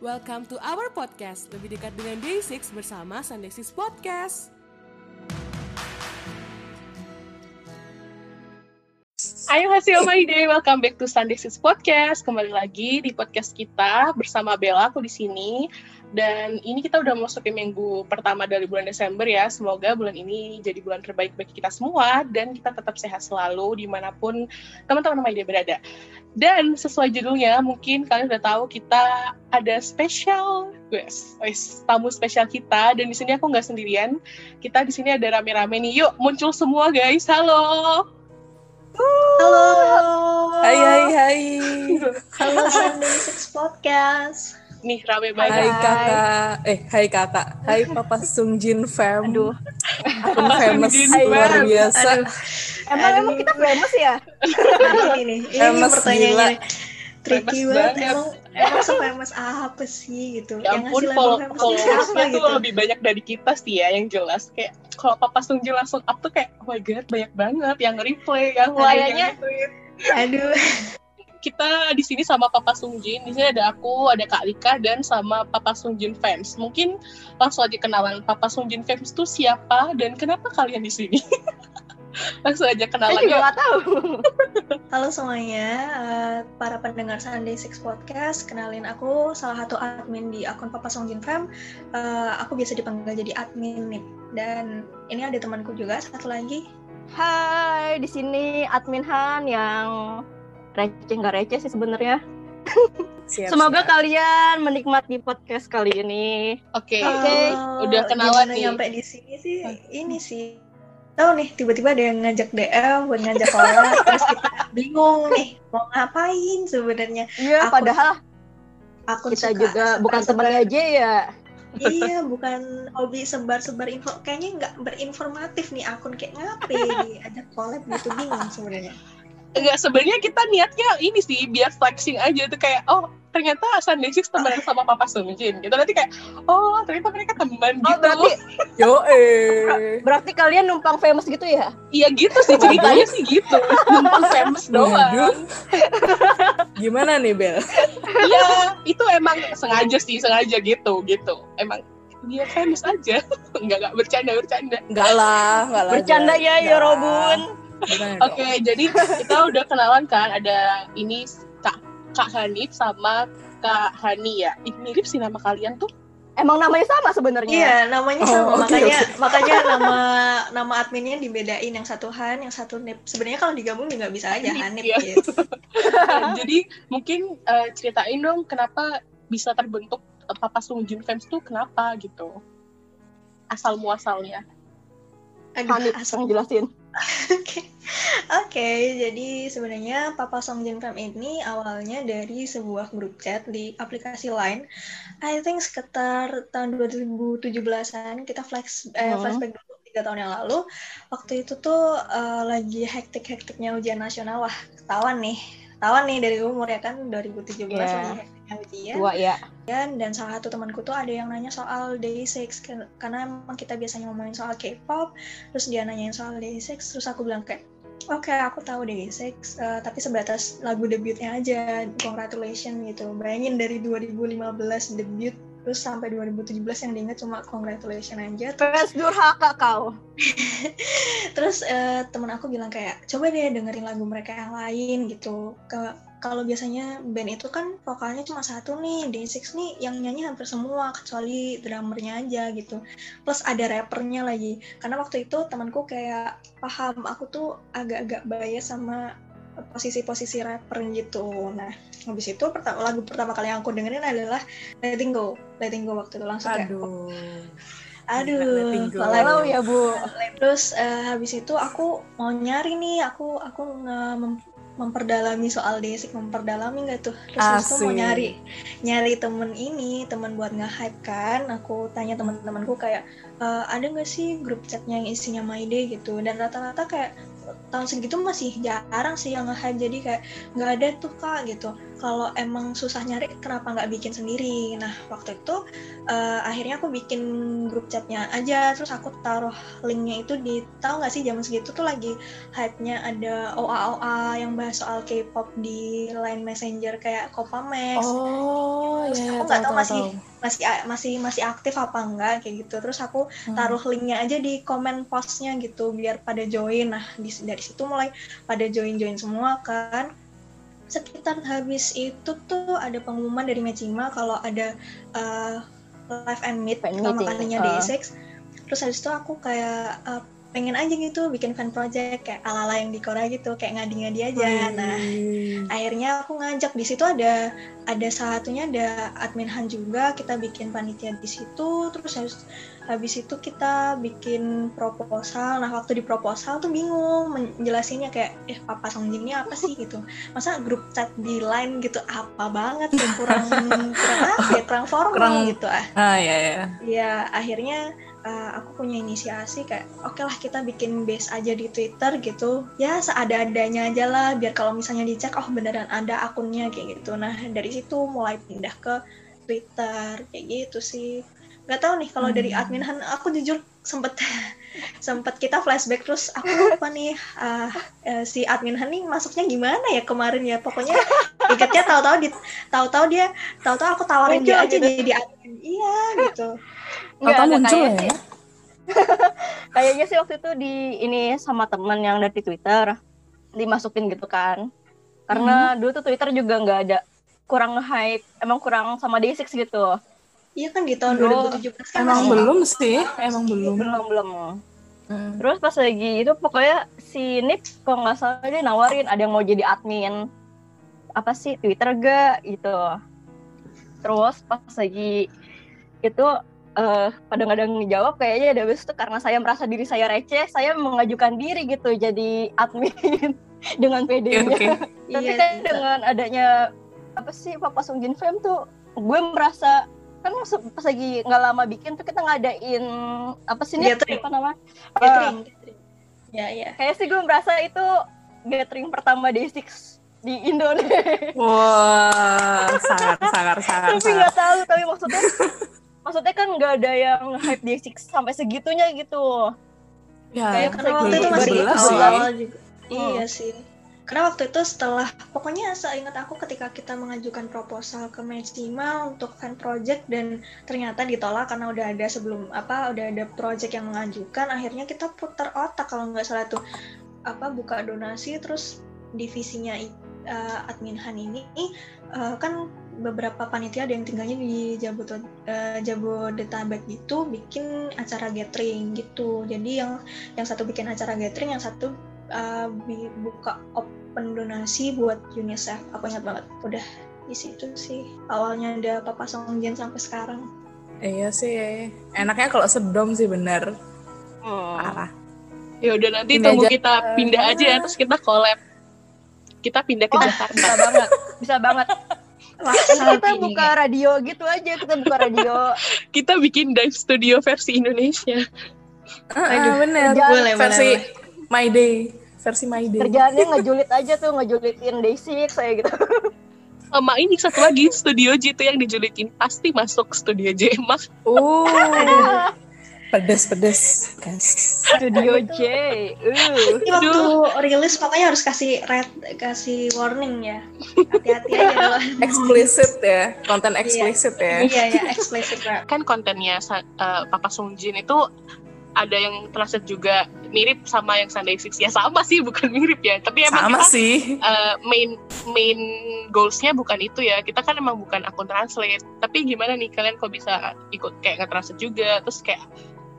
Welcome to our podcast, lebih dekat dengan Day6 bersama Sunday 6 Podcast. Ayo hasil my day, welcome back to Sunday 6 Podcast. Kembali lagi di podcast kita bersama Bella, aku di sini. Dan ini kita udah masuk ke minggu pertama dari bulan Desember ya. Semoga bulan ini jadi bulan terbaik bagi kita semua dan kita tetap sehat selalu di mana pun teman-teman Day berada. Dan sesuai judulnya, mungkin kalian udah tahu kita ada spesial, guys, guys tamu spesial kita. Dan di sini aku nggak sendirian. Kita di sini ada rame-rame nih. Yuk muncul semua guys. Halo. Halo. Hai hai hai. Halo Six Podcast. Nih rame banget. Hai kakak. Eh hai kakak. Hai Papa Sungjin fam. Aduh. Akun famous Sungjin luar biasa. Aduh. Emang Aduh. emang kita famous ya? Ini nih, ini Famous pertanyaannya. Tricky Famous banget. Emang emang se-famous apa sih gitu? Ya Yang ampun, famous followersnya tuh gitu? lebih banyak dari kita sih ya, yang jelas. Kayak kalau Papa Sungjin langsung up tuh kayak, oh my god, banyak banget yang replay, yang like, yang Kayaknya- retweet. Aduh. Kita di sini sama Papa Sungjin, di sini ada aku, ada Kak Lika, dan sama Papa Sungjin fans. Mungkin langsung aja kenalan Papa Sungjin fans itu siapa dan kenapa kalian di sini? langsung aja Saya kenalan juga yuk. nggak tahu. Halo semuanya, eh, para pendengar Sunday Six Podcast. Kenalin aku salah satu admin di akun Papa Songjin Fam. Eh, aku biasa dipanggil jadi admin nih. Dan ini ada temanku juga satu lagi. Hai, di sini admin Han yang receh nggak receh sih sebenarnya. Siap, Semoga siap. kalian menikmati podcast kali ini. Oke, Oke. Oh, udah kenalan nih. nyampe di sini sih ini sih tahu nih tiba-tiba ada yang ngajak DM buat ngajak orang terus kita bingung nih mau ngapain sebenarnya Iya, Aku padahal akun kita suka juga bukan temannya aja ya. iya bukan hobi sebar-sebar info kayaknya nggak berinformatif nih akun kayak ngapain diajak collab gitu bingung sebenarnya Enggak, sebenarnya kita niatnya ini sih, biar flexing aja tuh kayak, oh ternyata Sunday Six temenan sama Papa Sungjin gitu. Nanti kayak, oh ternyata mereka teman Oh, gitu. berarti Yo eh. berarti kalian numpang famous gitu ya? Iya gitu sih ceritanya sih gitu. Numpang famous doang. Gimana nih Bel? Iya, itu emang sengaja sih, sengaja gitu, gitu. Emang dia famous aja. Enggak enggak bercanda bercanda. Enggak lah, enggak lah. Bercanda ya, Enggak ya Oke, dong? jadi kita udah kenalan kan ada ini Kak Kak Hanif sama Kak Hani ya. Ih, mirip sih nama kalian tuh. Emang namanya sama sebenarnya. iya namanya Oh, sama oke, makanya makanya nama nama adminnya dibedain yang satu Han yang satu Nip sebenarnya kalau digabung juga bisa aja Hanip Iya. gitu Jadi mungkin eh, ceritain dong kenapa bisa terbentuk eh, Papa Sungjin Fans tuh kenapa gitu. Asal muasalnya. aduh Hanif asal jelasin. Oke, Oke, jadi sebenarnya Papa Song Jin Fam ini awalnya dari sebuah grup chat di aplikasi Line. I think sekitar tahun 2017-an kita flex eh, Hmm. flashback dulu tiga tahun yang lalu. Waktu itu tuh eh, lagi hektik-hektiknya ujian nasional. Wah, ketahuan nih. Ketahuan nih dari umur ya kan 2017 Iya. lagi hektiknya ujian Dua ya. dan dan salah satu temanku tuh ada yang nanya soal Day6 Ken- karena emang kita biasanya ngomongin soal K-pop terus dia nanyain soal Day6 terus aku bilang kayak oke aku tahu Day6 eh, tapi sebatas lagu debutnya aja congratulations gitu bayangin dari 2015 debut terus sampai 2017 yang diingat cuma congratulations aja Fans durhaka kau. terus eh, temen aku bilang kayak coba deh dengerin lagu mereka yang lain gitu ke kalau biasanya band itu kan vokalnya cuma satu nih Day6 nih yang nyanyi hampir semua kecuali drummernya aja gitu plus ada rappernya lagi karena waktu itu temanku kayak paham aku tuh agak-agak bias sama posisi-posisi rapper gitu nah habis itu pertama lagu pertama kali yang aku dengerin adalah Letting Go Letting Go waktu itu langsung kayak Aduh. aduh Letting Go. malah Halo ya, Bu. Terus eh, habis itu aku mau nyari nih, aku aku nge- memperdalami soal desik, memperdalami nggak tuh? Terus itu mau nyari nyari temen ini, temen buat nge-hype kan. Aku tanya teman-temanku kayak "Eh, ada nggak sih grup chatnya yang isinya My Day gitu? Dan rata-rata kayak tahun segitu masih jarang sih yang nge-hype jadi kayak nggak ada tuh kak gitu kalau emang susah nyari kenapa nggak bikin sendiri? Nah waktu itu uh, akhirnya aku bikin grup chatnya aja. Terus aku taruh linknya itu di tahu nggak sih zaman segitu tuh lagi hype-nya ada OA OA yang bahas soal K-pop di Line Messenger kayak Kopamax Oh, terus iya, aku nggak tahu, tahu masih tahu. masih masih masih aktif apa enggak kayak gitu. Terus aku Hmm. taruh linknya aja di komen postnya gitu biar pada join. Nah di, dari situ mulai pada join join semua kan sekitar habis itu tuh ada pengumuman dari Mecima kalau ada uh, live and meet pertama meeting, kalinya uh. Day6 terus habis itu aku kayak uh, pengen aja gitu bikin fan project kayak ala-ala yang di Korea gitu kayak ngadi-ngadi aja. Nah Wih. akhirnya aku ngajak. Di situ ada ada satunya ada admin Han juga. Kita bikin panitia di situ. Terus habis habis itu kita bikin proposal. Nah waktu di proposal tuh bingung menjelasinnya kayak eh papa Songjin ini apa sih? gitu. Masa grup chat di line gitu apa banget kurang kurang apa ya? Kurang formal Kurang- gitu ah. Ah, ya, ya. ya akhirnya uh, aku punya inisiasi kayak oke lah kita bikin base aja di Twitter gitu. Ya seada-adanya aja lah biar kalau misalnya dicek oh beneran ada akunnya kayak gitu. Nah dari situ mulai pindah ke Twitter kayak gitu sih. Nggak tahu nih kalau dari Hmm. admin Han aku jujur sempet sempet kita flashback terus aku lupa nih uh, uh, si admin nih masuknya gimana ya kemarin ya pokoknya ingetnya tahu-tahu di tahu-tahu dia tahu-tahu aku tawarin dia Muncul aja gitu. jadi admin iya gitu nggak, muncul kayaknya ya? sih- Kayaknya sih waktu itu di ini sama temen yang dari Twitter dimasukin gitu kan. Karena dulu tuh Twitter juga nggak ada kurang hype, emang kurang sama Day6 gitu. Iya kan di tahun Belum. 2017 kan Emang masih- belum sih, emang belum. Belum belum. Hmm. Terus pas lagi itu pokoknya si Nip kalau nggak salah dia nawarin ada yang mau jadi admin apa sih Twitter gak gitu. Terus pas lagi itu eh pada nggak ada yang ngejawab kayaknya ada habis itu karena saya merasa diri saya receh, saya mengajukan diri gitu jadi admin dengan PD-nya. oke. Tapi Iya, kan iya. dengan adanya apa sih Papa Sung Jin Fam tuh gue merasa kan pas lagi nggak lama bikin tuh kita ngadain apa sih? Gathering. apa namanya? Eh, gathering, gathering. Ya, ya. kayak sih gue merasa itu gathering pertama Day6 di Indonesia. Wah, sangat, sangat, sangat, tapi nggak tahu tapi maksudnya maksudnya kan nggak ada yang hype Day6 sampai segitunya gitu. Ya, Kayak Karena waktu itu masih 2012 sih. awal-awal juga. Hmm. Iya sih. Karena waktu itu setelah, pokoknya seingat aku ketika kita mengajukan proposal ke Mejima untuk fan project dan ternyata ditolak karena udah ada sebelum apa, udah ada project yang mengajukan, akhirnya kita putar otak kalau nggak salah tuh apa buka donasi terus divisinya eh, admin Han ini eh, kan beberapa panitia ada yang tinggalnya di Jabodetabek, eh, Jabodetabek gitu bikin acara gathering gitu. Jadi yang yang satu bikin acara gathering, yang satu uh, buka open donasi buat UNICEF. Aku ingat banget. Udah di situ sih awalnya ada Papa Songjen sampai sekarang. Iya sih. Enaknya kalau sedom sih bener. Parah. Ya udah nanti Pindah tunggu aja. kita pindah aja ya terus kita collab. Kita pindah ke Oh, Jakarta. bisa banget, bisa banget. Wah, kita ini. buka radio gitu aja, kita buka radio. Kita bikin dive studio versi Indonesia. Aduh, bener. kerjaan- Boleh, boleh, Versi boleh. My Day. Versi My Day. Kerjaannya ngejulit aja tuh, ngejulitin Day6 saya gitu. Sama ini satu lagi studio J itu yang dijulitin pasti masuk studio J Mak. Uh, pedes pedes. Guys. Studio J. Uh. Ini waktu rilis pokoknya harus kasih red, kasih warning ya. Hati-hati aja kalau. Explicit ya, konten explicit ya. Iya ya, explicit rap. Kan kontennya eh, Papa Sung Jin itu ada yang translate juga mirip sama yang Sunday Six ya sama sih bukan mirip ya tapi emang Sama kita sih. eh, main main goalsnya bukan itu ya kita kan emang bukan akun translate tapi gimana nih kalian kok bisa ikut kayak nge-translate juga terus kayak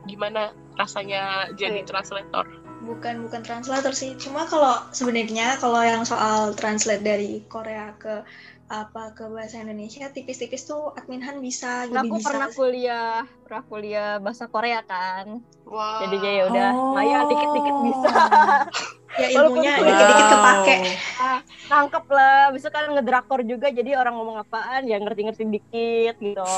gimana rasanya jadi Oke. translator Bukan bukan translator sih. Cuma kalau sebenarnya kalau yang soal translate dari Korea ke apa ke bahasa Indonesia tipis-tipis tuh admin Han bisa Nah, aku bisa. pernah kuliah, pernah kuliah bahasa Korea kan. wow Jadi ya udah, Oh. lumayan dikit-dikit bisa. ya ilmunya Wow. dikit-dikit kepake. Nangkep lah, bisa kan ngedrakor juga jadi orang ngomong apaan ya ngerti-ngerti dikit gitu.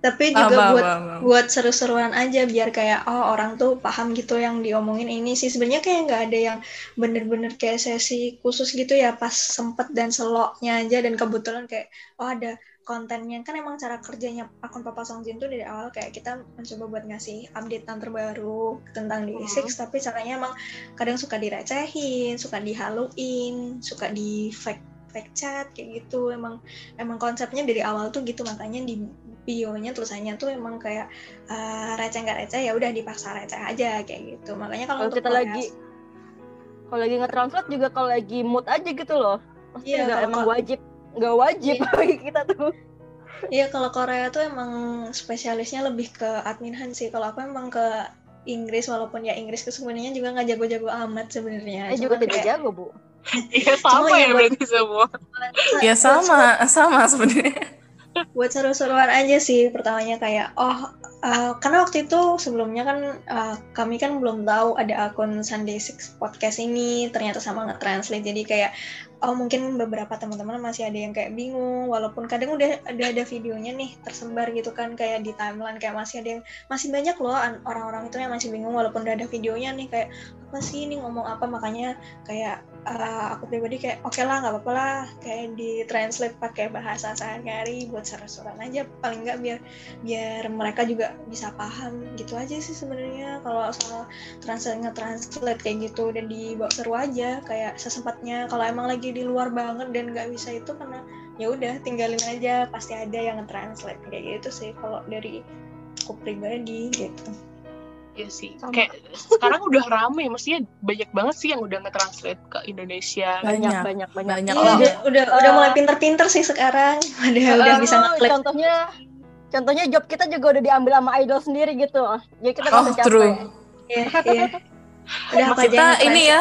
Ah, tapi juga Paham, buat buat seru-seruan aja biar kayak oh orang tuh paham gitu yang diomongin ini sih. Sebenarnya kayak nggak ada yang bener-bener kayak sesi khusus gitu ya pas sempet dan seloknya aja. Dan kebetulan kayak oh ada kontennya. Kan emang cara kerjanya akun Papa Songjin tuh dari awal kayak kita mencoba buat ngasih update yang terbaru tentang D6 tapi caranya emang kadang suka direcehin suka dihaluin suka di fake fake chat kayak gitu emang emang konsepnya dari awal tuh gitu makanya di bionya tulisannya tuh emang kayak eh, receh nggak receh ya udah dipaksa receh aja kayak gitu makanya kalau kita Korea- lagi kalau lagi nge-translate juga kalau lagi mood aja gitu loh. Pasti Iya, nggak kalau- emang wajib nggak wajib bagi kita tuh. Iya kalau Korea tuh emang spesialisnya lebih ke adminhan sih. Kalau aku emang ke Inggris walaupun ya Inggris sebenarnya juga nggak jago-jago amat sebenarnya. Eh juga tidak kayak- jago bu. Iya sama Cuma ya ya buat- berarti semua. Ya sama, sama sebenarnya. buat seru-seruan aja sih pertamanya kayak oh uh, karena waktu itu sebelumnya kan uh, kami kan belum tahu ada akun Sunday Six podcast ini ternyata sama nge-translate jadi kayak oh mungkin beberapa teman-teman masih ada yang kayak bingung walaupun kadang udah ada ada videonya nih tersebar gitu kan kayak di timeline kayak masih ada yang masih banyak loh an- orang-orang itu yang masih bingung walaupun udah ada videonya nih kayak apa sih ini ngomong apa makanya kayak uh, aku pribadi kayak oke lah nggak apa-apa lah. Kayak di translate pakai bahasa sehari-hari buat seru-seruan aja paling nggak biar biar mereka juga bisa paham. Gitu aja sih sebenarnya. Kalau soal translate nge-translate kayak gitu dan dibawa seru aja kayak sesempatnya. Kalau emang lagi di luar banget dan nggak bisa itu karena ya udah tinggalin aja. Pasti ada yang nge-translate kayak gitu sih kalau dari aku pribadi gitu Iya sih. Sama. Kayak sekarang udah rame, maksudnya banyak banget sih yang udah nge-translate ke Indonesia. Banyak Banyak. banyak banyak. Banyak Iya, udah udah, udah Eh, mulai pinter-pinter sih sekarang udah udah Eh, bisa ngeklik Contohnya contohnya job kita juga udah diambil sama idol sendiri gitu. Jadi kita Oh, capek. true. Iya, iya. Udah apa Kita ini ya,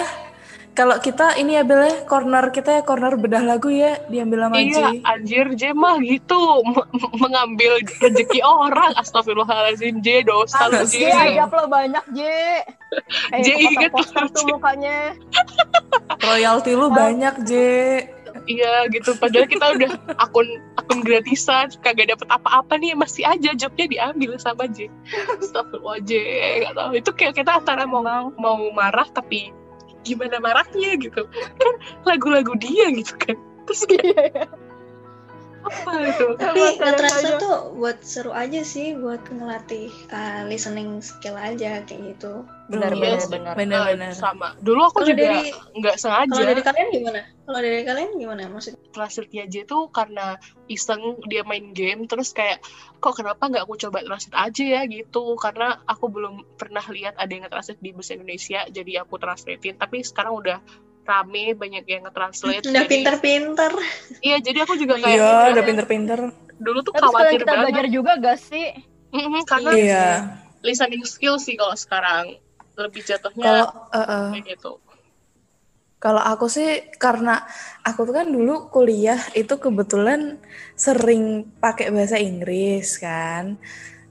kalau kita ini ya Bel ya, corner kita ya corner bedah lagu ya, diambil sama Iya, J. anjir J mah gitu M- mengambil rezeki orang. Astagfirullahaladzim J dosa lu J. J. J ajab lo banyak J. J inget poster banget, tuh mukanya. Royalti lu banyak J. Iya gitu. Padahal kita udah akun akun gratisan, kagak dapet apa-apa nih masih aja jobnya diambil sama J. Astagfirullah J. Gak tahu. Itu kayak kita antara mau mau marah tapi gimana marahnya gitu. Kan lagu-lagu dia gitu kan. Terus kayak apa itu? Tapi kadang-kadang. tuh buat seru aja sih buat ngelatih uh, listening skill aja kayak gitu. Benar Iya benar benar. Bener-bener. Eh, sama. Dulu aku kalau juga dari nggak sengaja. kalau dari kalian gimana? Kalau dari kalian gimana? Maksudnya translate-nya aja tuh karena iseng dia main game terus kayak kok kenapa nggak aku coba translate aja ya? gitu. Karena aku belum pernah lihat ada yang nge-translate di bahasa Indonesia jadi aku translatein. Tapi sekarang udah rame banyak yang nge-translate udah jadi- pinter-pinter iya jadi aku juga kayak Iya, udah- udah pinter-pinter. dulu tuh Tapi khawatir kita banget belajar juga gak sih? Mm-mm, karena Iya. listening skill sih kalau sekarang lebih jatuhnya Kalau eh, eh. kayak gitu Kalau aku sih karena aku tuh kan dulu kuliah itu kebetulan sering pakai bahasa Inggris kan.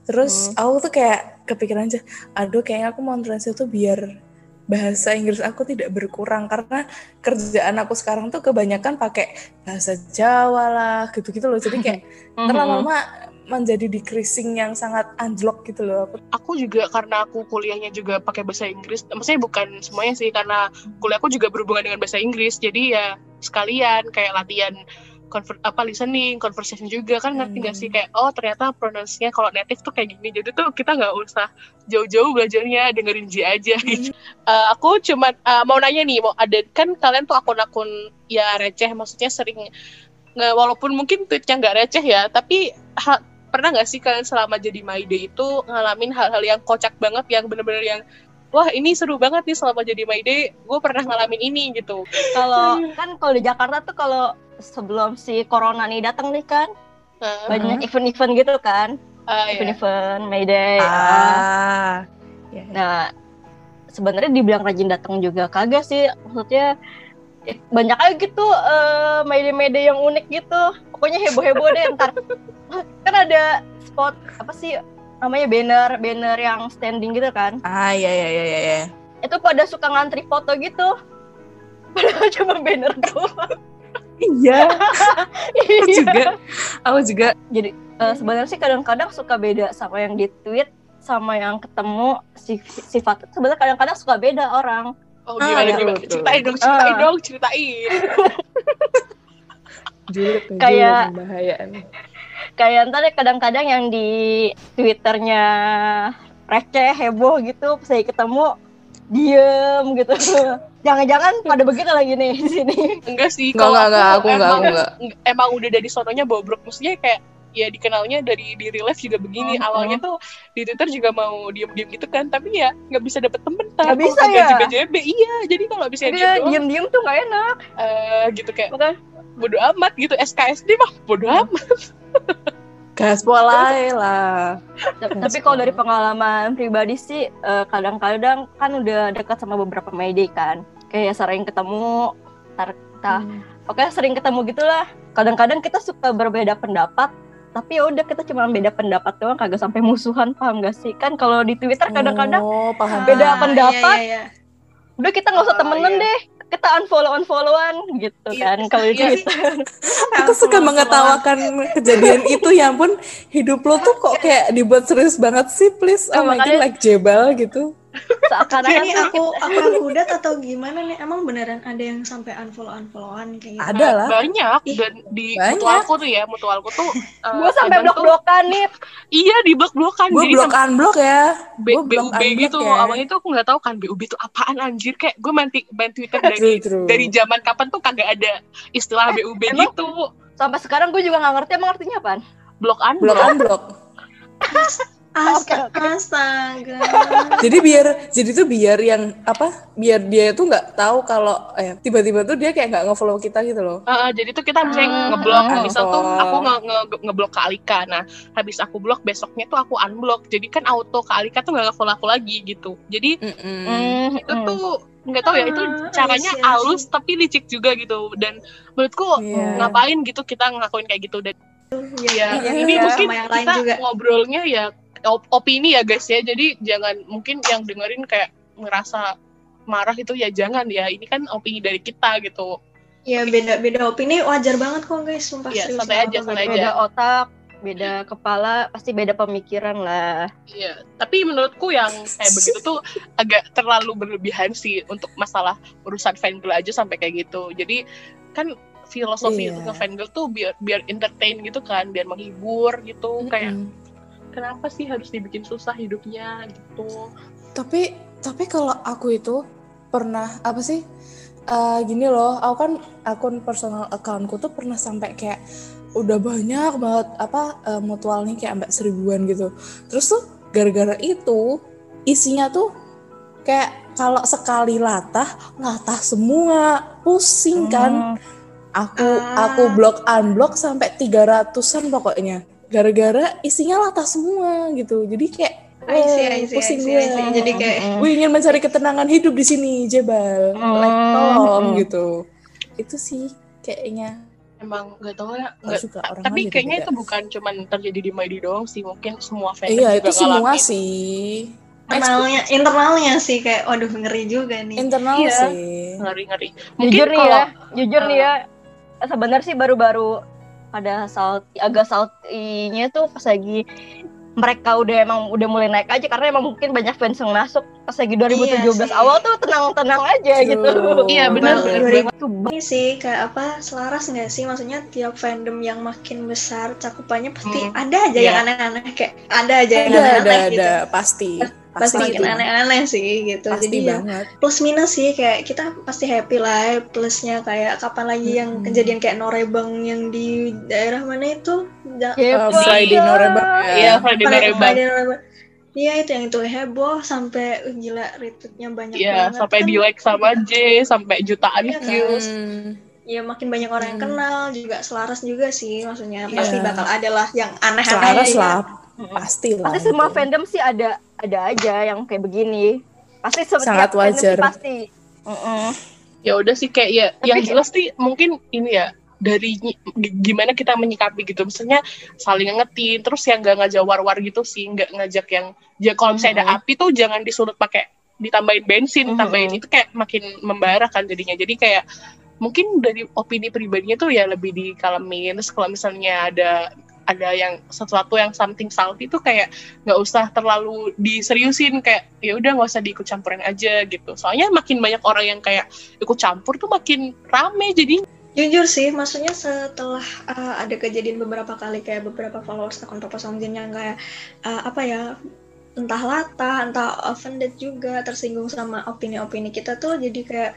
Terus aku tuh kayak kepikiran aja, aduh kayaknya aku mau translate tuh biar bahasa Inggris aku tidak berkurang karena kerjaan aku sekarang tuh kebanyakan pakai bahasa Jawa lah gitu-gitu loh. Jadi kayak ntar lama-lama menjadi decreasing yang sangat anjlok gitu loh. Aku aku juga karena aku kuliahnya juga pakai bahasa Inggris maksudnya bukan semuanya sih karena kuliahku juga berhubungan dengan bahasa Inggris jadi ya sekalian kayak latihan conver- apa listening conversation juga. Kan ngerti nggak Hmm. sih kayak oh ternyata pronounce-nya kalau native tuh kayak gini. Jadi tuh kita nggak usah jauh-jauh belajarnya dengerin J aja gitu. Eh, aku cuma eh, mau nanya nih mau ada kan kalian tuh akun-akun ya receh. Maksudnya sering nggak walaupun mungkin tweetnya nggak receh ya tapi ha- pernah nggak sih kalian selama jadi Day itu ngalamin hal-hal yang kocak banget yang bener-bener yang wah ini seru banget nih selama jadi My Day gue pernah ngalamin ini gitu Kalau kan kalau di Jakarta tuh kalau sebelum si corona nih datang nih kan Nah, banyak event-event gitu kan, ya. event-event Mayday. ah. ah, ya, ya. Nah, sebenarnya dibilang rajin datang juga kagak sih. Maksudnya eh, banyak aja gitu eh, Mayday-Mayday yang unik gitu. Pokoknya heboh-heboh deh ntar. kan ada spot apa sih namanya banner banner yang standing gitu kan. ah ya ya ya ya. ya. Itu pada suka ngantri foto gitu. Padahal cuma banner doang. Iya, aku Iya. juga, aku juga. Jadi Eh, sebenarnya sih kadang-kadang suka beda sama yang di tweet sama yang ketemu si sifat sebenarnya kadang-kadang suka beda orang Oh, Ah, gimana, iya, gimana? betul. Ceritain dong, ceritain Ah. dong, ceritain. Julid Kayak- bahaya nih. Kayak ntar ya kadang-kadang yang di twitternya receh heboh gitu lagi ketemu diem gitu jangan-jangan pada begitu lagi nih di sini Enggak sih, Enggak, kalau enggak, enggak, aku enggak, emang, aku enggak. emang udah dari sononya bobrok. Maksudnya kayak ya dikenalnya dari di real life juga begini. Mhm. Awalnya tuh di Twitter juga mau diem-diem gitu kan, tapi ya nggak bisa dapet temen. Nggak Kalau bisa ya? JBJB, iya. Jadi kalau bisa dia diem diem-diem tuh gak enak eh, gitu kayak Makanya, bodo amat gitu. SKSD mah bodo amat. Gaspol aja lah. tapi kalau dari pengalaman pribadi sih eh, kadang-kadang kan udah dekat sama beberapa media kan kayak sering ketemu tar kita Pokoknya sering ketemu gitulah. Kadang-kadang kita suka berbeda pendapat, tapi ya udah kita cuma beda pendapat doang, kagak sampai musuhan, paham gak sih? Kan kalau di Twitter kadang-kadang oh, paham. beda Ah, pendapat. iya, iya, iya. udah kita nggak usah Oh, temenan iya. deh, kita unfollow unfollowan gitu Iya, kan. Kalau di iya. Twitter, Aku suka mengetawakan kejadian itu ya ampun hidup lo tuh kok kayak dibuat serius banget sih please oh Nah, my god like jebal gitu seakan-akan Ini aku aku yang kudat atau gimana nih? Emang beneran ada yang sampai unfollow unfollowan kayak gitu? ada lah Banyak Ih, dan di banyak. mutualku tuh ya, mutualku tuh eh, gue sampai kadang tuh- blok-blokan nih. Iya, di blok-blokan. gue Jadi blok unblock ya B, Gua blok BUB unblock gitu. ya. Awalnya tuh aku nggak tahu kan BUB itu apaan anjir. Kayak gue main, main Twitter dari True, true. dari zaman kapan tuh kagak ada istilah BUB emang? gitu. Sampai sekarang gue juga nggak ngerti emang artinya apaan. Blok an blok unblock Astaga, astaga. jadi biar jadi tuh biar yang apa biar dia tuh nggak tahu kalau eh tiba-tiba tuh dia kayak nggak nge-follow kita gitu loh Heeh, jadi tuh kita misalnya Ah, ngeblok, ah. misal tuh aku nge, nge- ngeblok ke Alika. Nah, habis aku blok besoknya tuh aku unblock. Jadi kan auto ke Alika tuh nggak follow aku lagi gitu. Jadi Mm-mm. Hmm, itu tuh nggak tahu ya itu Ah, caranya I see, I see. halus tapi licik juga gitu. Dan menurutku Iya. ngapain gitu kita ngelakuin kayak gitu dan ya Iya, ini iya, mungkin sama yang lain kita juga. ngobrolnya ya op- opini ya guys ya jadi jangan mungkin yang dengerin kayak ngerasa marah itu ya jangan ya ini kan opini dari kita gitu Ya beda beda opini wajar banget kok guys, sumpah serius. santai aja, santai aja. beda otak, beda kepala, pasti beda pemikiran lah. Iya, tapi menurutku yang kayak begitu tuh agak terlalu berlebihan sih untuk masalah urusan fangirl aja sampai kayak gitu. Jadi kan filosofi Iya. untuk fangirl tuh biar biar entertain gitu kan, biar menghibur gitu. Kayak Mm-mm. Kenapa sih harus dibikin susah hidupnya gitu? tapi tapi kalau aku itu pernah apa sih eh, gini loh aku kan akun personal accountku tuh pernah sampai kayak udah banyak banget apa eh, mutualnya kayak ambek seribuan gitu terus tuh gara-gara itu isinya tuh kayak kalau sekali latah latah semua pusing kan Hmm. aku Ah. aku blok unblock sampai 300-an pokoknya gara-gara isinya latah semua gitu jadi kayak I see, eh, I see, I pusing gue. Jadi kayak gue ingin mencari ketenangan hidup di sini Jebal like Hmm. tolong gitu itu sih kayaknya Emang nggak tahu ya. nggak nggak- suka orang tapi kayaknya itu bukan cuman terjadi di Maidi doang sih, mungkin semua fandom iya juga itu semua ngalamin. sih internalnya internalnya sih kayak waduh ngeri juga nih. internal Iya. sih ngeri-ngeri. Jujur nih ya, jujur nih ya. Sebenarnya sih baru-baru pada saat agak saltinya tuh pas lagi mereka udah emang udah mulai naik aja karena emang mungkin banyak fans yang masuk pas lagi 2017 Iya sih. awal tuh tenang-tenang aja True. gitu. Iya, benar, Bang, benar, 2000 Tuh, Ini sih kayak apa selaras nggak sih maksudnya tiap fandom yang makin besar cakupannya pasti Hmm. ada aja yang aneh-aneh kayak ada aja yang ada ada aneh-aneh gitu. ada pasti Pasti pasti makin aneh-aneh sih gitu. pasti Jadi ya banget plus minus sih kayak kita pasti happy lah plusnya kayak kapan lagi yang Mm-mm. kejadian kayak norebang yang di daerah mana itu Ja- Ya, Uh, Friday Pak. Norebang Iya, ya. Friday Friday- Norebang. Friday Norebang. Iya itu yang itu heboh sampai uh, gila retweetnya banyak Iya, banget sampai kan. di like sama J, sampai jutaan Iya kan? views. Hmm. Ya makin banyak orang yang Hmm. kenal juga selaras juga sih maksudnya Iya. pasti bakal ada lah yang aneh-aneh selaras ya. lah pasti lah Pasti semua itu. fandom sih ada ada aja yang kayak begini. Pasti Sangat wajar. pasti. Mm-mm. Ya udah sih kayak ya Tapi yang jelas sih mungkin ini ya dari gimana kita menyikapi gitu misalnya saling ngetin terus yang gak ngajak war-war gitu sih nggak ngajak yang ya kalau misalnya ada api tuh jangan disulut pakai ditambahin bensin Mhm. tambahin itu kayak makin membara kan jadinya jadi kayak mungkin dari opini pribadinya tuh ya lebih dikalemin terus kalau misalnya ada ada yang sesuatu yang something salty itu kayak nggak usah terlalu diseriusin kayak ya udah nggak usah diikut campurin aja gitu. Soalnya makin banyak orang yang kayak ikut campur tuh makin rame jadi Jujur sih, maksudnya setelah uh, ada kejadian beberapa kali kayak beberapa followers akun Papa Songjin yang kayak uh, apa ya entah latah, entah offended juga, tersinggung sama opini-opini kita tuh jadi kayak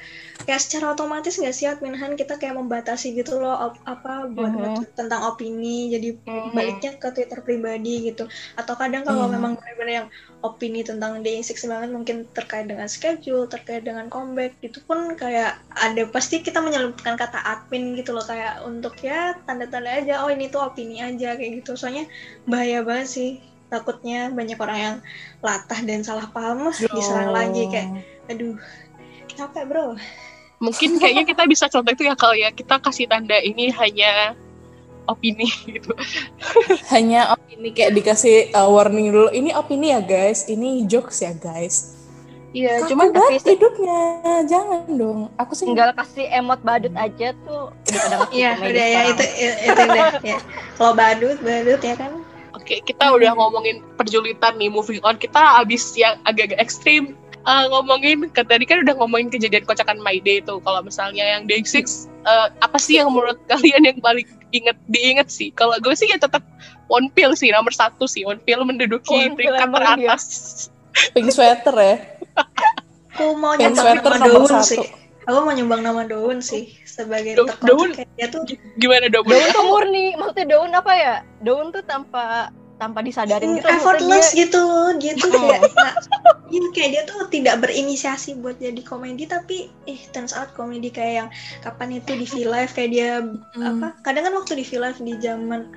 kayak secara otomatis nggak sih admin Han kita kayak membatasi gitu loh op, apa buat Mhm. nge-tweet tentang opini, jadi Mhm. baliknya ke Twitter pribadi gitu. Atau kadang kalau Iya. memang benar-benar yang opini tentang Day6 banget mungkin terkait dengan schedule, terkait dengan comeback gitu pun kayak ada pasti kita menyelipkan kata admin gitu loh kayak untuk ya tanda-tanda aja oh ini tuh opini aja kayak gitu. Soalnya bahaya banget sih takutnya banyak orang yang latah dan salah paham diserang lagi kayak aduh capek bro. Mungkin kayaknya kita bisa contoh itu ya kalau ya. Kita kasih tanda ini hanya opini gitu. Hanya opini kayak dikasih uh, warning dulu. Ini opini ya guys. Ini jokes ya guys. Iya banget tapi- hidupnya. Jangan dong. Aku sih tinggal kasih emot badut aja tuh Iya udah ya itu itu udah ya. Kalau badut badut ya kan kita udah ngomongin perjulitan nih, moving on. Kita abis yang agak-agak ekstrim uh, ngomongin, ke, tadi kan udah ngomongin kejadian kocakan My Day tuh. Kalau misalnya yang Day 6, uh, apa sih yang menurut kalian yang paling inget diinget sih? Kalau gue sih ya tetap One Pill sih, nomor satu sih. One Pill menduduki One peringkat emang teratas. pink sweater ya aku mau pink nyumbang sweater nama nomor daun satu sih aku mau nyumbang nama daun sih sebagai Daun- tokoh daun? kayak dia tuh Gimana dong? daun tuh murni maksudnya daun apa ya daun tuh tanpa tanpa disadarin gitu maksudnya effortless dia- gitu dia tuh Hmm. kayak ya, kayak dia tuh tidak berinisiasi buat jadi komedi tapi eh turns out komedi kayak yang kapan itu di V Live kayak dia Hmm. apa kadang kan waktu di V Live di zaman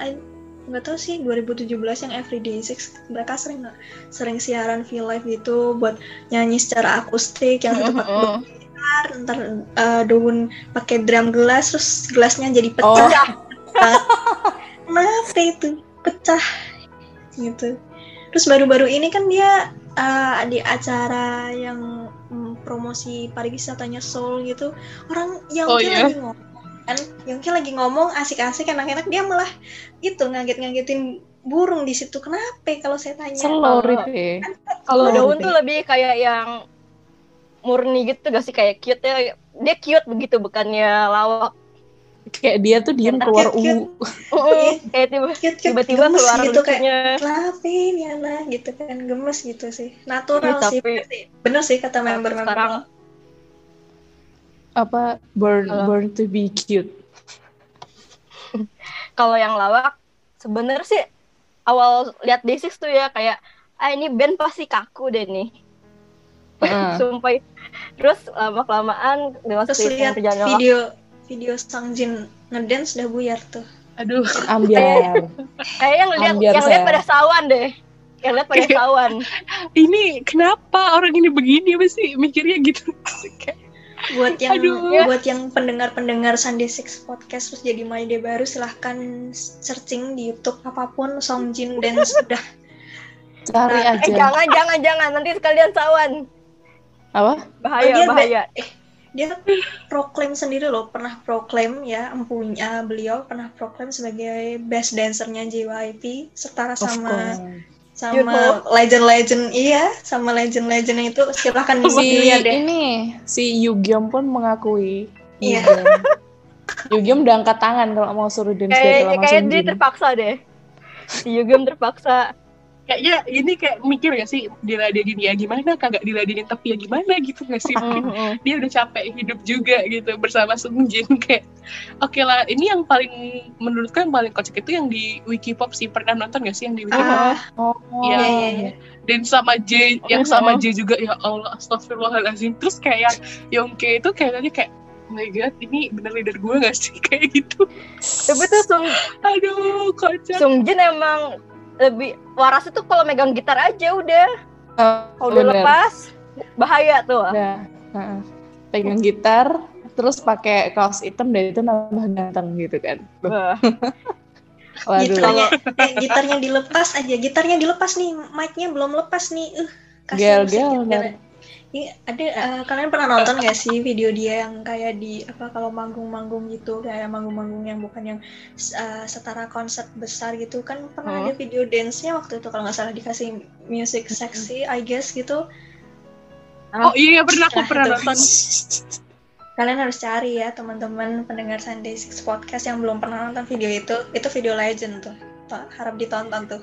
nggak tahu sih 2017 yang Everyday Six mereka sering sering siaran V Live gitu buat nyanyi secara akustik yang satu pakai Mm-mm. gitar ntar eh, daun pakai drum gelas terus gelasnya jadi Oh. pecah kenapa itu pecah gitu. Terus baru-baru ini kan dia eh, di acara yang mm, promosi pariwisatanya Seoul gitu orang yang Oh, iya? lagi ngomong kan? Yongki lagi ngomong asik-asik enak-enak dia malah itu ngaget-ngagetin burung di situ. Kenapa? Kalau saya tanya. Itu ya. kalau daun tuh lebih kayak yang murni gitu gak sih? Kayak cute ya. Dia cute begitu bukannya lawak kayak dia tuh diem Cute, keluar cute. uwu Mm-mm, kayak tiba tiba-tiba keluar gitu kayak lucunya kenapa ini anak gitu kan. Gemes gitu sih. Natural Iya, sih. tapi- bener sih. bener sih kata member-member. sekarang apa born Halo. born to be cute. Kalau yang lawak sebenarnya sih awal lihat D6 tuh ya kayak ah ini band pasti kaku deh nih. Heeh. sumpah. Terus lama kelamaan dengan terus lihat video video Sang Jin ngedance udah buyar tuh. Aduh, ambiar. Kayak yang lihat yang lihat pada sawan deh. Yang lihat pada sawan. ini kenapa orang ini begini? Apa sih mikirnya gitu? Buat yang Aduh. buat yang pendengar-pendengar Sunday Six podcast terus jadi Day baru silahkan searching di YouTube apa pun Song Jin dance udah. Cari Nah, eh aja jangan jangan jangan. Nanti sekalian sawan. Apa? Bahaya Oh, bahaya dia proklaim sendiri loh pernah proklaim ya empunya beliau pernah proklaim sebagai best dancernya JYP setara sama sama legend-legend iya sama legend-legend itu silahkan si dilihat deh. ini si Yugyom pun mengakui. Iya. Yugyom udah angkat tangan kalau mau suruh dance kayak kayak dia terpaksa deh. Si Yugam terpaksa kayaknya ini kayak mikir gak sih diladenin ya gimana kagak diladenin tapi ya gimana gitu gak sih? Mm-mm. dia udah capek hidup juga gitu bersama Sung Jin kayak oke lah ini yang paling menurutku yang paling kocak itu yang di Wikipop sih pernah nonton gak sih yang di Wikipop? Ah. Oh, Iya, iya iya iya. Dan sama J yang Mhm. sama J juga ya Allah astagfirullahaladzim. Terus kayak yang Yongke itu kayaknya kayak oh my god ini bener leader gue gak sih? Kayak gitu. Tapi tuh Sung aduh kocak. Sung Jin emang lebih waras itu kalau megang gitar aja udah. Oh, kalau udah bener. lepas bahaya tuh. Udah, heeh. pegang gitar terus pakai kaos hitam dan itu nambah ganteng gitu kan. Wah. waduh. Gitarnya eh, gitarnya dilepas aja. Gitarnya dilepas nih mic-nya belum lepas nih. Uh Gel, musik gel, Iya, ada eh, kalian pernah nonton gak sih video dia yang kayak di apa kalau manggung-manggung gitu kayak manggung-manggung yang bukan yang eh, setara konser besar gitu kan pernah Hmm. ada video dance-nya waktu itu kalau nggak salah dikasih music sexy I guess gitu. Oh iya, iya, pernah aku Nah, pernah nonton. Kalian harus cari ya teman-teman pendengar Sunday Six Podcast yang belum pernah nonton video itu, itu video legend tuh. Harap ditonton tuh.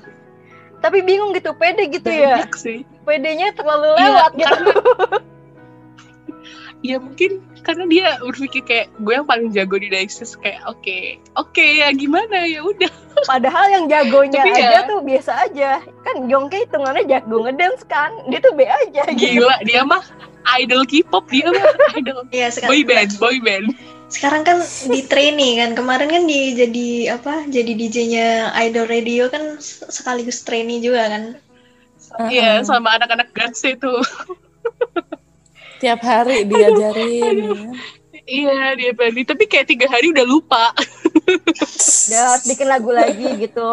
Tapi bingung gitu, pede gitu ya. Banyak sih. Pedenya terlalu Iya, lewat gitu. karena- Ya mungkin karena dia berpikir kayak gue yang paling jago di Daisis kayak oke oke ya gimana ya udah Padahal yang jagonya Tapi ya- aja tuh biasa aja. Kan Yongke hitungannya jago ngedance kan. Dia tuh B aja gitu. gila dia mah idol K-pop dia mah idol Iya sekarang. boy band boy band Sekarang kan di trainee kan. Kemarin kan di jadi apa? Jadi DJ-nya Idol Radio kan sekaligus trainee juga kan. Iya Heeh. sama anak-anak Guns itu Tiap hari diajarin. ya. iya dia berani tapi kayak tiga hari udah lupa Dia harus bikin lagu lagi gitu.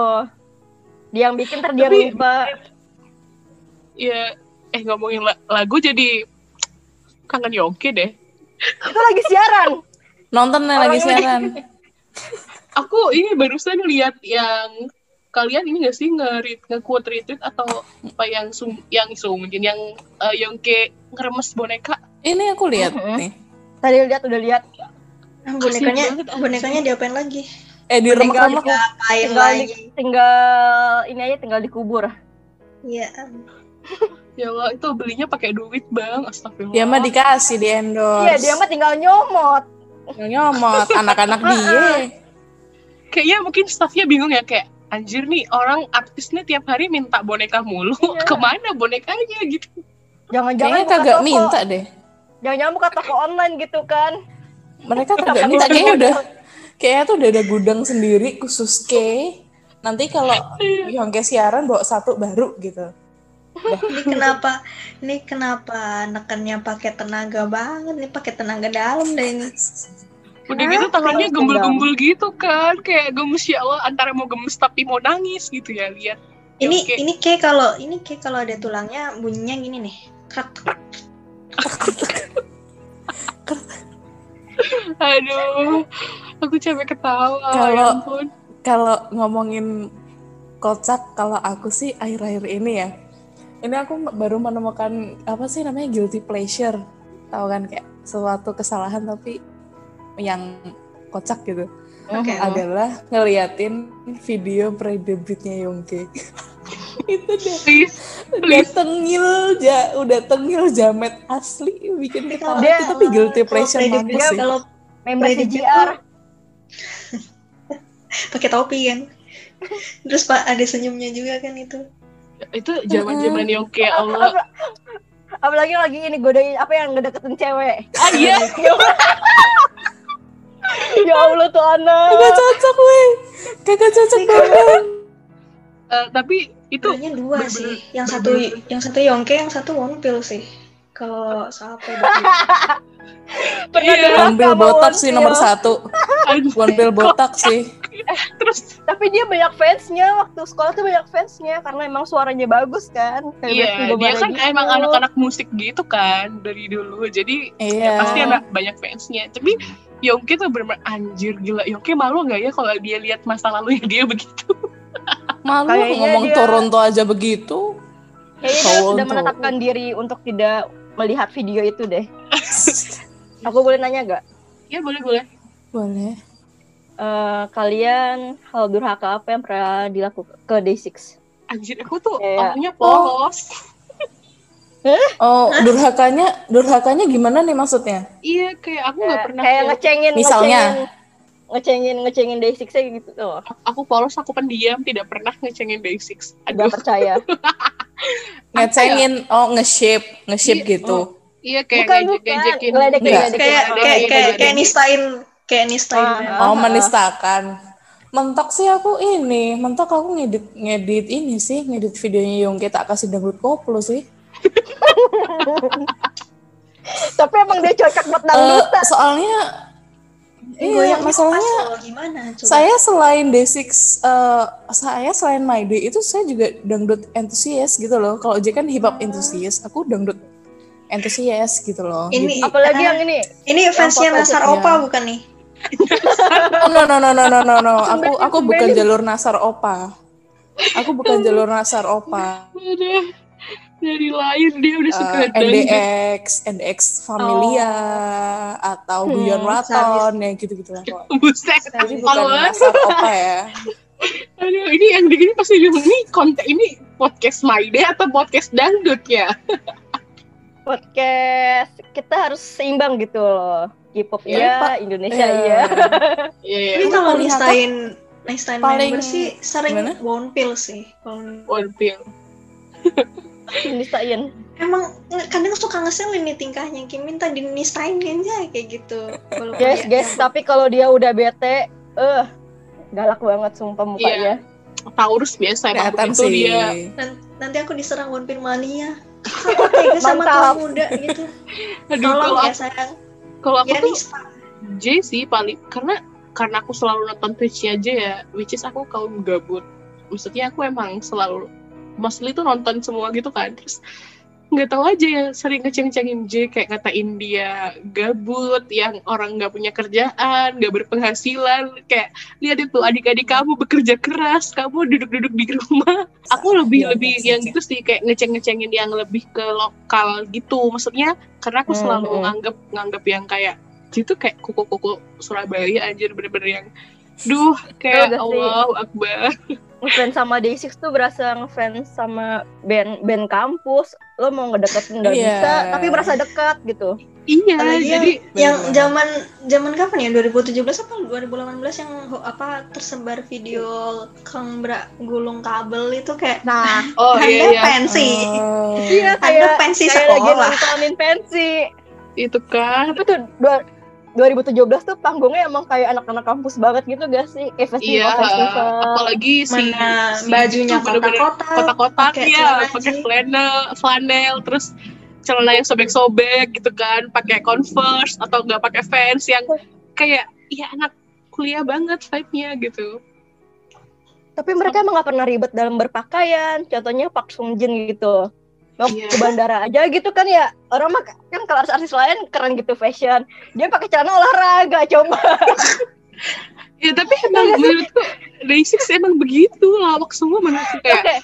Dia yang bikin ntar dia Tapi- lupa. Iya eh ngomongin la- lagu jadi kangen Yongke deh Itu lagi siaran. Nonton nih lagi siaran. aku ini barusan lihat yang kalian ini gak sih nge-read nge-quote retweet atau apa yang sum yang sungin yang eh, Yongke ngeremes boneka Ini aku lihat Mhm. nih. Tadi lihat udah lihat. Bonekanya banget, bonekanya diapain lagi? Eh diremek-remek. Diapain Tinggal, lagi? di, tinggal ini aja tinggal dikubur. Iya. ya Allah itu belinya pakai duit bang astagfirullah Dia mah dikasih di endorse. Iya, dia mah tinggal nyomot. Nyomot anak-anak dia. kayaknya mungkin staffnya bingung ya kayak anjir nih orang artis nih tiap hari minta boneka mulu Iya. ke mana bonekanya gitu Jangan-jangan kagak toko. minta deh. Jangan-jangan buka toko online gitu kan. Mereka kagak minta kayaknya udah kayaknya tuh udah ada gudang sendiri khusus K. Nanti kalau Yongke siaran bawa satu baru gitu. Ini kenapa? Ini kenapa nekannya pakai tenaga banget? Ini pakai tenaga dalam deh ini. udah gitu tangannya Harus gembul-gembul gitu kan kayak gemes ya Allah antara mau gemes tapi mau nangis gitu ya lihat Ini Oke. ini kayak kalau ini kayak kalau ada tulangnya bunyinya gini nih. Krak. aduh aku capek ketawa Kalau- ya ampun Kalau ngomongin kocak, kalau aku sih akhir-akhir ini ya. Ini aku baru menemukan apa sih namanya guilty pleasure. Tahu kan kayak suatu kesalahan tapi yang kocak gitu. Oke. Mhm. Adalah ngeliatin video pre-debutnya Yongke. itu deh please udah please tengil ja udah tengil jamet asli bikin ketawa Dia- itu tapi guilty pleasure mampus sih Kalau Member tuh pakai topi kan. Terus Pak ada senyumnya juga kan itu. Itu zaman zaman yang kayak Allah Apalagi lagi ini godain apa yang ngedeketin cewek. ah iya ya Allah tuh anak. kagak cocok weh kagak cocok banget Eh, tapi itu Sebenarnya dua sih. Yang satu yang satu Yongke, yang satu Wonpil sih. Kalau soal predebut. Pernah Iya. dengar sama botak sih nomor satu one pill botak sih terus Tapi dia banyak fansnya waktu sekolah tuh banyak fansnya karena emang suaranya bagus kan. Iya, Besti dia kan Bobara emang gitu. anak-anak musik gitu kan dari dulu. Jadi ya iya pasti anak banyak fansnya. Tapi Yongki tuh bener anjir gila. Yongki malu nggak ya kalau dia lihat masa lalunya dia begitu? malu Kayaknya ngomong dia- Toronto aja begitu Kayaknya dia sudah menetapkan diri untuk tidak melihat video itu deh. Aku boleh nanya gak? ya boleh boleh. boleh Eh, kalian hal durhaka apa yang pernah dilakukan ke Day6? Anjir aku tuh Kayak- orangnya polos. oh durhakanya durhakanya gimana nih maksudnya Iya kayak aku nggak pernah. kayak ngecengin, Misalnya? ngecengin, ngecengin, ngecengin Day6 nya gitu tuh. aku polos, aku pendiam, tidak pernah ngecengin Day6. Gak Aduh, percaya. ngecengin oh nge-shape nge-shape Iya, gitu iya kayak Bukan, ngejek bukan. ngejekin. Enggak. ngeledek. kayak kayak kayak kayak nistain kayak nistain Ah, ya. ah. oh menistakan mentok sih aku ini mentok aku ngedit ngedit ini sih ngedit videonya Yongke tak kasih dangdut koplo sih Tapi emang dia cocok buat Eh, dangdutan. soalnya Ini iya goyangnya masalahnya gimana coba? saya selain D6 eh, saya selain My Day itu saya juga dangdut entusias gitu loh kalau J kan hip hop entusias aku dangdut antusias gitu loh. Ini- Jadi, Apalagi Ah. yang ini. Ini fansnya Nasar. Opa bukan nih? oh, no no no no no no no. Aku aku bukan jalur Nasar Opa. Aku bukan jalur Nasar Opa. Dari lahir dia udah suka Eh, dangdut. NDX, NDX Familia atau Hmm, Guyon Waton yang gitu-gitu lah. Buset, Jadi bukan Opa ya. Aduh, ini yang begini pasti bilang, ini konten ini podcast My Day atau podcast dangdut ya? podcast kita harus seimbang gitu loh. K-pop Ya, Pak. Indonesia Iya. iya. Iya, iya. Ini kalau nistain nistain paling- member sih sering gimana? wonpil sih. One pill. Nistain. Emang kadang suka ngeselin nih tingkahnya Kim minta dinistain aja kayak gitu. Walaupun Guys, ya- guys, tapi kalau dia udah bete, eh galak banget sumpah mukanya. Taurus biasa emang sih. dia. Nan- nanti aku diserang wonpil mania. Tega sama kaum muda gitu. Aduh, Tolong kalau ya aku, sayang. kalau aku Ya tuh. J sih paling karena karena aku selalu nonton Twitch-nya aja ya, which is aku kaum gabut. Maksudnya aku emang selalu mostly tuh nonton semua gitu kan. Terus nggak tahu aja ya sering ngeceng-cengin J kayak ngatain dia gabut yang orang nggak punya kerjaan nggak berpenghasilan kayak lihat itu adik-adik kamu bekerja keras kamu duduk-duduk di rumah aku lebih Iya, lebih iya, yang iya. gitu sih kayak ngeceng-ngecengin yang lebih ke lokal gitu maksudnya karena aku Hmm, selalu hmm. nganggep nganggep yang kayak itu kayak kuku-kuku Surabaya anjir bener-bener yang duh kayak? Allahu Akbar Ngefans sama Day6 tuh berasa ngefans sama band band kampus. Lo mau ngedeketin nggak Iya. bisa, tapi berasa dekat gitu. iya Apalagi yang, jadi yang zaman zaman kapan ya 2017 apa 2018 yang apa tersebar video Kang Bra gulung kabel itu kayak Nah, oh iya iya pensi. Oh. iya kayak pensi kayak lagi sekolah. nontonin pensi. itu kan Tapi tuh dua- 2017 tuh panggungnya emang kayak anak-anak kampus banget gitu gak sih? Kayak iya festival festival. apalagi si Mana si bajunya kotak-kotak. kotak-kotak pakai ya pakai flanel flanel terus celana yang sobek-sobek gitu kan pakai converse atau enggak pakai Vans yang kayak ya anak kuliah banget vibe-nya gitu Tapi mereka emang gak pernah ribet dalam berpakaian. Contohnya Park Sung Jin gitu. Mau Iya. ke bandara aja gitu kan ya. Orang mah kan kalau artis-artis lain keren gitu fashion. Dia pakai celana olahraga coba. ya tapi emang menurutku Day6 emang begitu lawak semua menurutku kayak Pakai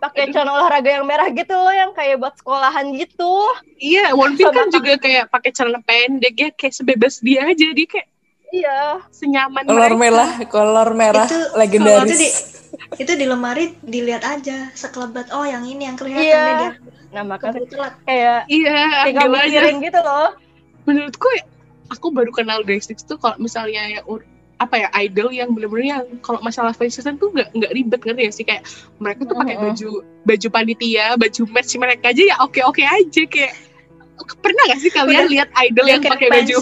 pakai celana olahraga yang merah gitu loh yang kayak buat sekolahan gitu. iya Wonpil kan Sama- juga kayak pakai celana pendek ya kayak sebebas dia aja dia kayak Iya. senyaman Kolor mereka. merah, kolor merah Itu- legendaris. Di itu di lemari dilihat aja sekelebat oh yang ini yang kelihatan Iya. deh dia Nah telat. kayak iya tinggal ambil aja mikirin gitu loh. menurutku ya, aku baru kenal Day6 tuh kalau misalnya ya apa ya idol yang bener-bener yang kalau masalah fashion tuh nggak nggak ribet ngerti ya sih kayak mereka tuh pakai baju baju panitia baju match mereka aja ya oke oke aja kayak pernah gak sih kalian lihat idol yang kayak pakai baju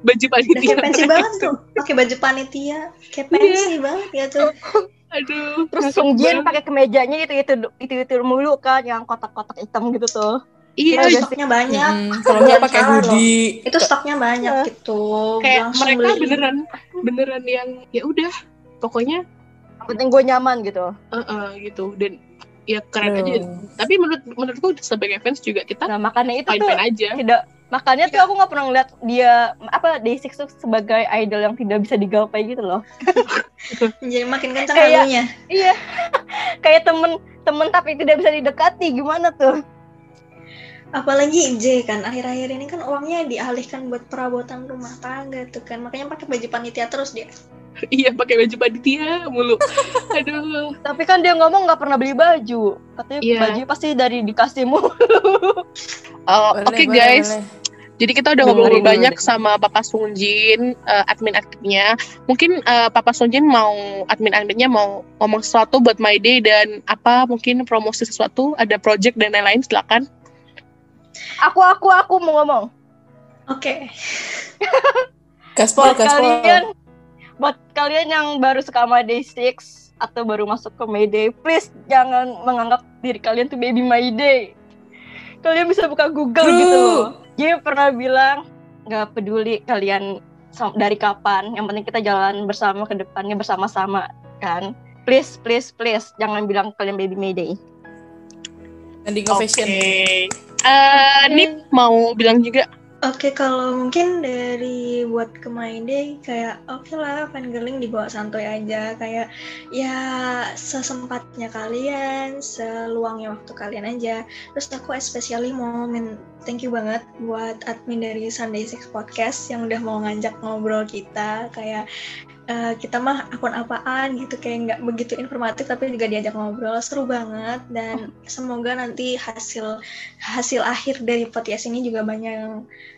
baju Udah panitia kayak pensi banget tuh. Pakai baju panitia. Kayak Iya. pensi banget ya tuh. aduh Terus Sung Jin pakai kemejanya itu itu itu itu mulu kan yang kotak-kotak hitam gitu tuh. iya Itu stoknya banyak. Mm, kalau nggak pakai hoodie. Itu stoknya banyak Iya. gitu. kayak Langsung mereka beli. beneran beneran yang ya udah pokoknya Yang penting gue nyaman gitu. eh, eh, gitu dan ya keren Aduh. aja tapi menurut menurutku sebagai fans juga kita Nah makanya itu fine tuh aja tidak makanya tuh aku nggak pernah ngeliat dia apa Day6 tuh sebagai idol yang tidak bisa digapai gitu loh. Jadi makin kencang Kayak- halunya. Iya. Kayak temen temen tapi tidak bisa didekati gimana tuh? Apalagi J kan akhir-akhir ini kan uangnya dialihkan buat perabotan rumah tangga tuh kan. Makanya pakai baju panitia terus dia. iya pakai baju panitia mulu aduh Tapi kan dia ngomong nggak pernah beli baju. Katanya Iya. baju pasti dari dikasihmu. Oh, Boleh, oke boleh, guys boleh. jadi kita udah ngobrol dulu banyak deh. sama Papa Sungjin uh, admin aktifnya mungkin uh, Papa Sungjin mau admin adminnya mau ngomong sesuatu buat My Day dan apa mungkin promosi sesuatu ada project dan lain-lain silakan aku aku aku mau ngomong. Oke. Gaspol, buat gaspol. kalian buat kalian yang baru suka sama Day6 atau baru masuk ke Mayday, please jangan menganggap diri kalian tuh baby Mayday. Kalian bisa buka Google True. gitu loh. Dia pernah bilang nggak peduli kalian dari kapan, yang penting kita jalan bersama ke depannya bersama-sama kan. Please, please, please jangan bilang kalian baby. Ending of fashion. Oke. Uh, Nip mau bilang juga Oke, kalau mungkin dari buat ke main day kayak oke okay lah fangirling dibawa santuy aja kayak ya sesempatnya kalian, seluangnya waktu kalian aja. Terus aku especially mau min thank you banget buat admin dari Sunday Six Podcast yang udah mau ngajak ngobrol kita kayak uh, kita mah akun apaan gitu kayak nggak begitu informatif tapi juga diajak ngobrol seru banget. Dan semoga nanti hasil hasil akhir dari podcast ini juga banyak yang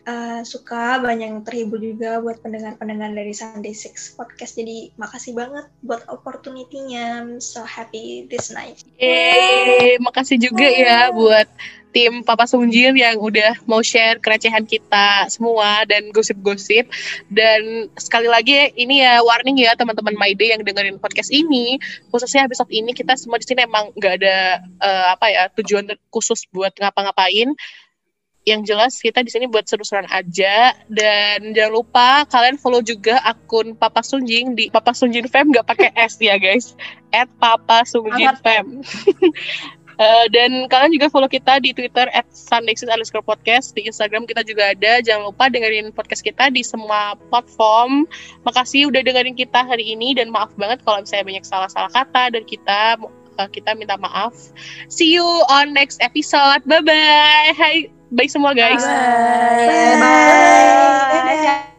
uh, suka banyak yang terhibur juga buat pendengar-pendengar dari Sunday Six podcast. Jadi makasih banget buat opportunity-nya. I'm so happy this night. Eh, makasih juga ya buat tim Papa Sungjin yang udah mau share kerecehan kita semua dan gosip-gosip. Dan sekali lagi ini ya warning ya teman-teman My Day yang dengerin podcast ini, khususnya episode ini kita semua di sini emang nggak ada uh, apa ya tujuan khusus buat ngapa-ngapain. Yang jelas kita di sini buat seru-seruan aja dan jangan lupa kalian follow juga akun Papa Sunjing di Papa Sunjin Fam nggak pakai S ya guys. At Papa Sunjin Fam. Uh, dan kalian juga follow kita di Twitter at Sundexis underscore podcast. Di Instagram kita juga ada. Jangan lupa dengerin podcast kita di semua platform. Makasih udah dengerin kita hari ini. Dan maaf banget kalau misalnya banyak salah-salah kata. Dan kita uh, kita minta maaf. See you on next episode. Bye-bye. Hai. Bye semua guys. Bye. Bye. Bye. Bye.